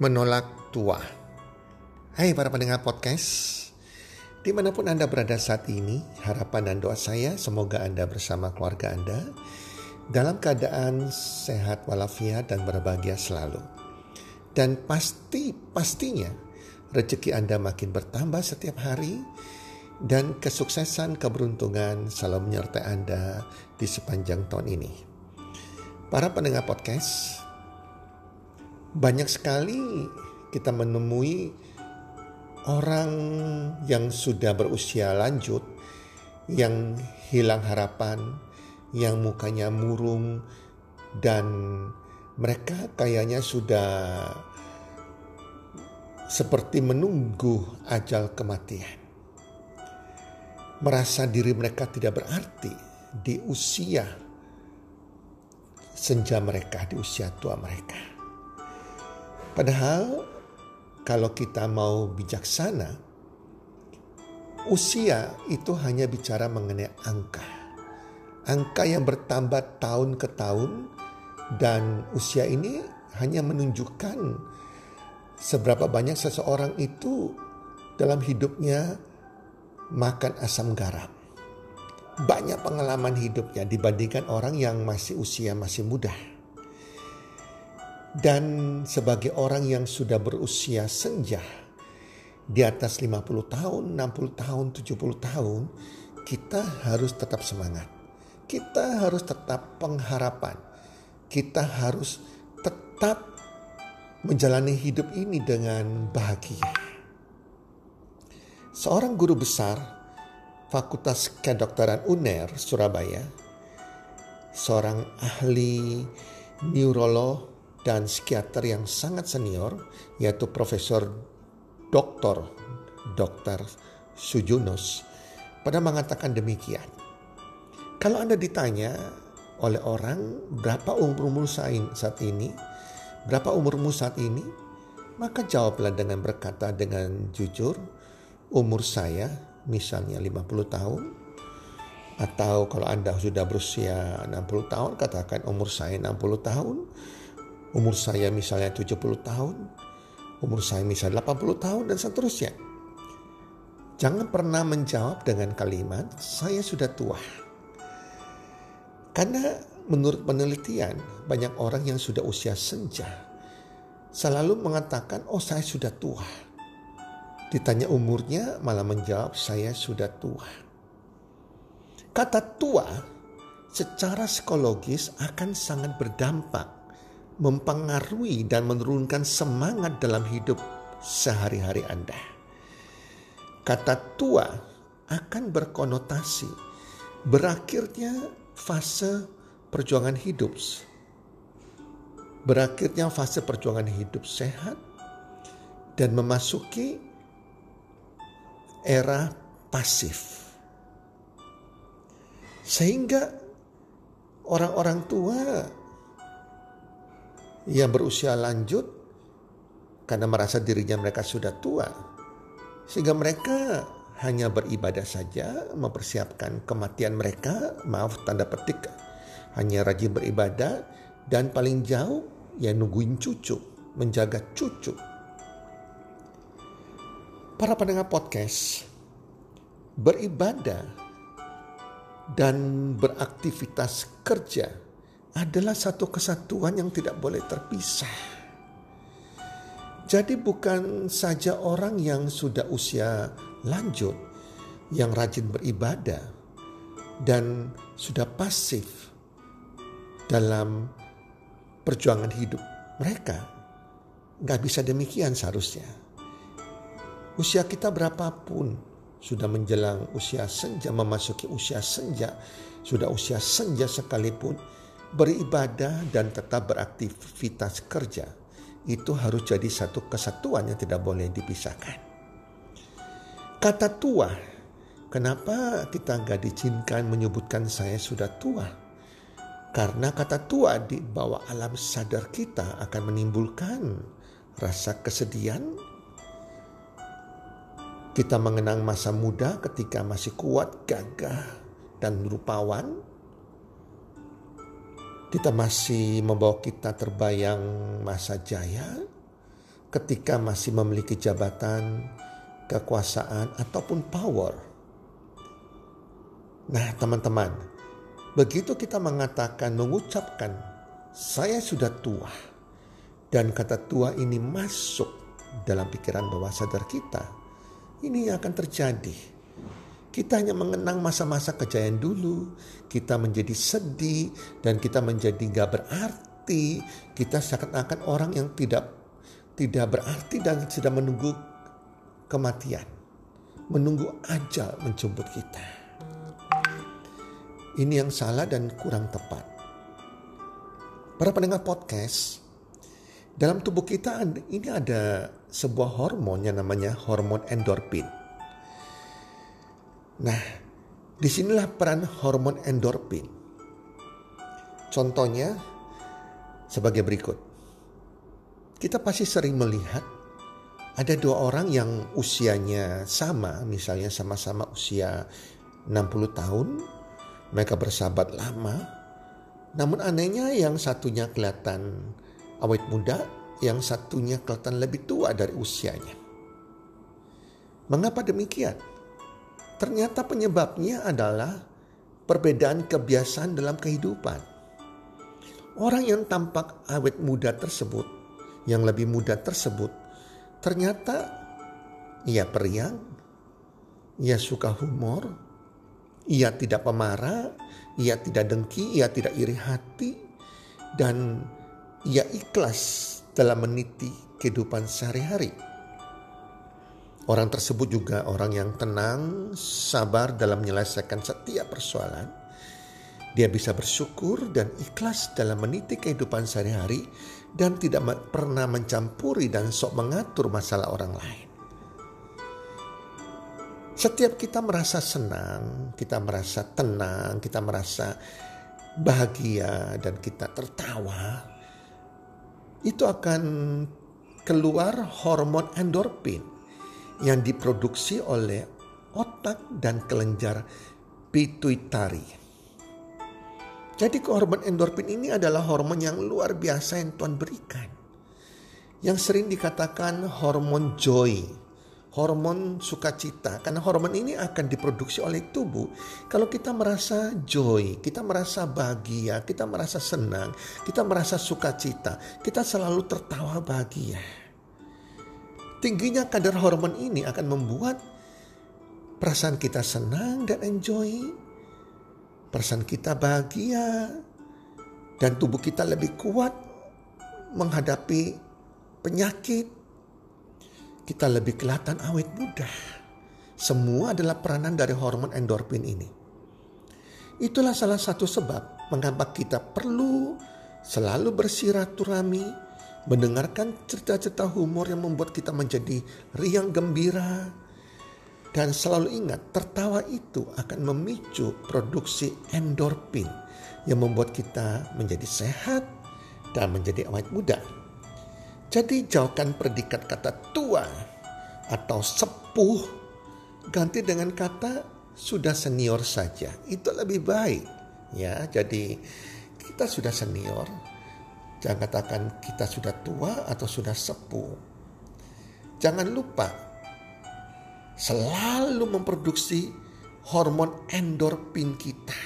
menolak tua. Hai para pendengar podcast, di mana pun Anda berada saat ini, harapan dan doa saya semoga Anda bersama keluarga Anda dalam keadaan sehat walafiat dan berbahagia selalu. Dan pasti, pastinya rezeki Anda makin bertambah setiap hari dan kesuksesan keberuntungan selalu menyertai Anda di sepanjang tahun ini. Para pendengar podcast, banyak sekali kita menemui orang yang sudah berusia lanjut, yang hilang harapan, yang mukanya murung, dan mereka kayaknya sudah seperti menunggu ajal kematian. Merasa diri mereka tidak berarti di usia senja mereka, di usia tua mereka. Padahal kalau kita mau bijaksana, usia itu hanya bicara mengenai angka. Angka yang bertambah tahun ke tahun dan usia ini hanya menunjukkan seberapa banyak seseorang itu dalam hidupnya makan asam garam. Banyak pengalaman hidupnya dibandingkan orang yang masih usia masih muda. Dan sebagai orang yang sudah berusia senja di atas 50 tahun, 60 tahun, 70 tahun, kita harus tetap semangat. Kita harus tetap pengharapan. Kita harus tetap menjalani hidup ini dengan bahagia. Seorang guru besar Fakultas Kedokteran UNER Surabaya, seorang ahli neurolog dan psikiater yang sangat senior yaitu Profesor Dr. Dr. Sujunus pada mengatakan demikian. Kalau Anda ditanya oleh orang berapa umurmu saat ini, berapa umurmu saat ini, maka jawablah dengan berkata dengan jujur, umur saya misalnya 50 tahun, atau kalau Anda sudah berusia 60 tahun, katakan umur saya 60 tahun, umur saya misalnya 70 tahun, umur saya misalnya 80 tahun dan seterusnya. Jangan pernah menjawab dengan kalimat saya sudah tua. Karena menurut penelitian banyak orang yang sudah usia senja selalu mengatakan oh saya sudah tua. Ditanya umurnya malah menjawab saya sudah tua. Kata tua secara psikologis akan sangat berdampak mempengaruhi dan menurunkan semangat dalam hidup sehari-hari Anda. Kata tua akan berkonotasi berakhirnya fase perjuangan hidup. Berakhirnya fase perjuangan hidup sehat dan memasuki era pasif. Sehingga orang-orang tua yang berusia lanjut karena merasa dirinya mereka sudah tua. Sehingga mereka hanya beribadah saja, mempersiapkan kematian mereka, maaf tanda petik, hanya rajin beribadah dan paling jauh ya nungguin cucu, menjaga cucu. Para pendengar podcast, beribadah dan beraktivitas kerja adalah satu kesatuan yang tidak boleh terpisah. Jadi bukan saja orang yang sudah usia lanjut yang rajin beribadah dan sudah pasif dalam perjuangan hidup mereka. Gak bisa demikian seharusnya. Usia kita berapapun sudah menjelang usia senja, memasuki usia senja, sudah usia senja sekalipun, beribadah dan tetap beraktivitas kerja itu harus jadi satu kesatuan yang tidak boleh dipisahkan. Kata tua, kenapa kita nggak diizinkan menyebutkan saya sudah tua? Karena kata tua di bawah alam sadar kita akan menimbulkan rasa kesedihan. Kita mengenang masa muda ketika masih kuat, gagah, dan rupawan kita masih membawa kita terbayang masa jaya, ketika masih memiliki jabatan, kekuasaan, ataupun power. Nah, teman-teman, begitu kita mengatakan, mengucapkan, "Saya sudah tua," dan kata "tua" ini masuk dalam pikiran bawah sadar kita, ini akan terjadi. Kita hanya mengenang masa-masa kejayaan dulu, kita menjadi sedih, dan kita menjadi gak berarti. Kita seakan-akan orang yang tidak tidak berarti dan sedang menunggu kematian. Menunggu ajal menjemput kita. Ini yang salah dan kurang tepat. Para pendengar podcast, dalam tubuh kita ini ada sebuah hormon yang namanya hormon endorfin. Nah, di sinilah peran hormon endorfin. Contohnya sebagai berikut kita pasti sering melihat ada dua orang yang usianya sama, misalnya sama-sama usia 60 tahun, mereka bersahabat lama. Namun anehnya yang satunya kelihatan awet muda, yang satunya kelihatan lebih tua dari usianya. Mengapa demikian? Ternyata penyebabnya adalah perbedaan kebiasaan dalam kehidupan. Orang yang tampak awet muda tersebut yang lebih muda tersebut ternyata ia periang, ia suka humor, ia tidak pemarah, ia tidak dengki, ia tidak iri hati, dan ia ikhlas dalam meniti kehidupan sehari-hari. Orang tersebut juga orang yang tenang, sabar dalam menyelesaikan setiap persoalan. Dia bisa bersyukur dan ikhlas dalam meniti kehidupan sehari-hari dan tidak pernah mencampuri dan sok mengatur masalah orang lain. Setiap kita merasa senang, kita merasa tenang, kita merasa bahagia dan kita tertawa, itu akan keluar hormon endorfin yang diproduksi oleh otak dan kelenjar pituitari. Jadi hormon endorfin ini adalah hormon yang luar biasa yang Tuhan berikan. Yang sering dikatakan hormon joy, hormon sukacita. Karena hormon ini akan diproduksi oleh tubuh. Kalau kita merasa joy, kita merasa bahagia, kita merasa senang, kita merasa sukacita, kita selalu tertawa bahagia. Tingginya kadar hormon ini akan membuat perasaan kita senang dan enjoy perasaan kita bahagia, dan tubuh kita lebih kuat menghadapi penyakit. Kita lebih kelihatan awet muda. Semua adalah peranan dari hormon endorfin ini. Itulah salah satu sebab mengapa kita perlu selalu bersiraturami, mendengarkan cerita-cerita humor yang membuat kita menjadi riang gembira, dan selalu ingat, tertawa itu akan memicu produksi endorfin yang membuat kita menjadi sehat dan menjadi awet muda. Jadi jauhkan predikat kata tua atau sepuh, ganti dengan kata sudah senior saja. Itu lebih baik. Ya, jadi kita sudah senior. Jangan katakan kita sudah tua atau sudah sepuh. Jangan lupa selalu memproduksi hormon endorfin kita.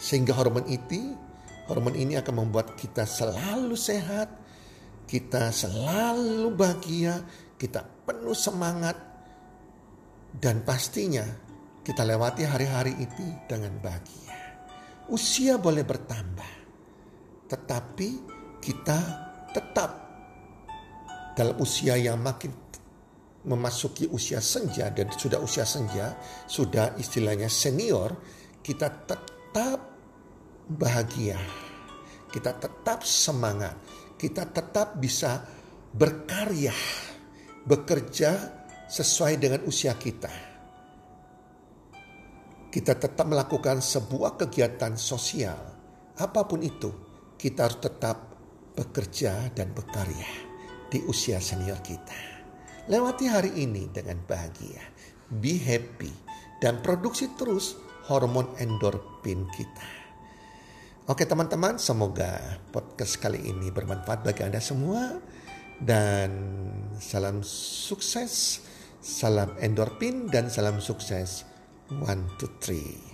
Sehingga hormon itu, hormon ini akan membuat kita selalu sehat, kita selalu bahagia, kita penuh semangat, dan pastinya kita lewati hari-hari itu dengan bahagia. Usia boleh bertambah, tetapi kita tetap dalam usia yang makin memasuki usia senja dan sudah usia senja, sudah istilahnya senior, kita tetap bahagia. Kita tetap semangat. Kita tetap bisa berkarya, bekerja sesuai dengan usia kita. Kita tetap melakukan sebuah kegiatan sosial, apa pun itu, kita harus tetap bekerja dan berkarya di usia senior kita. Lewati hari ini dengan bahagia. Be happy dan produksi terus hormon endorfin kita. Oke teman-teman, semoga podcast kali ini bermanfaat bagi Anda semua. Dan salam sukses, salam endorfin dan salam sukses. One, two, three.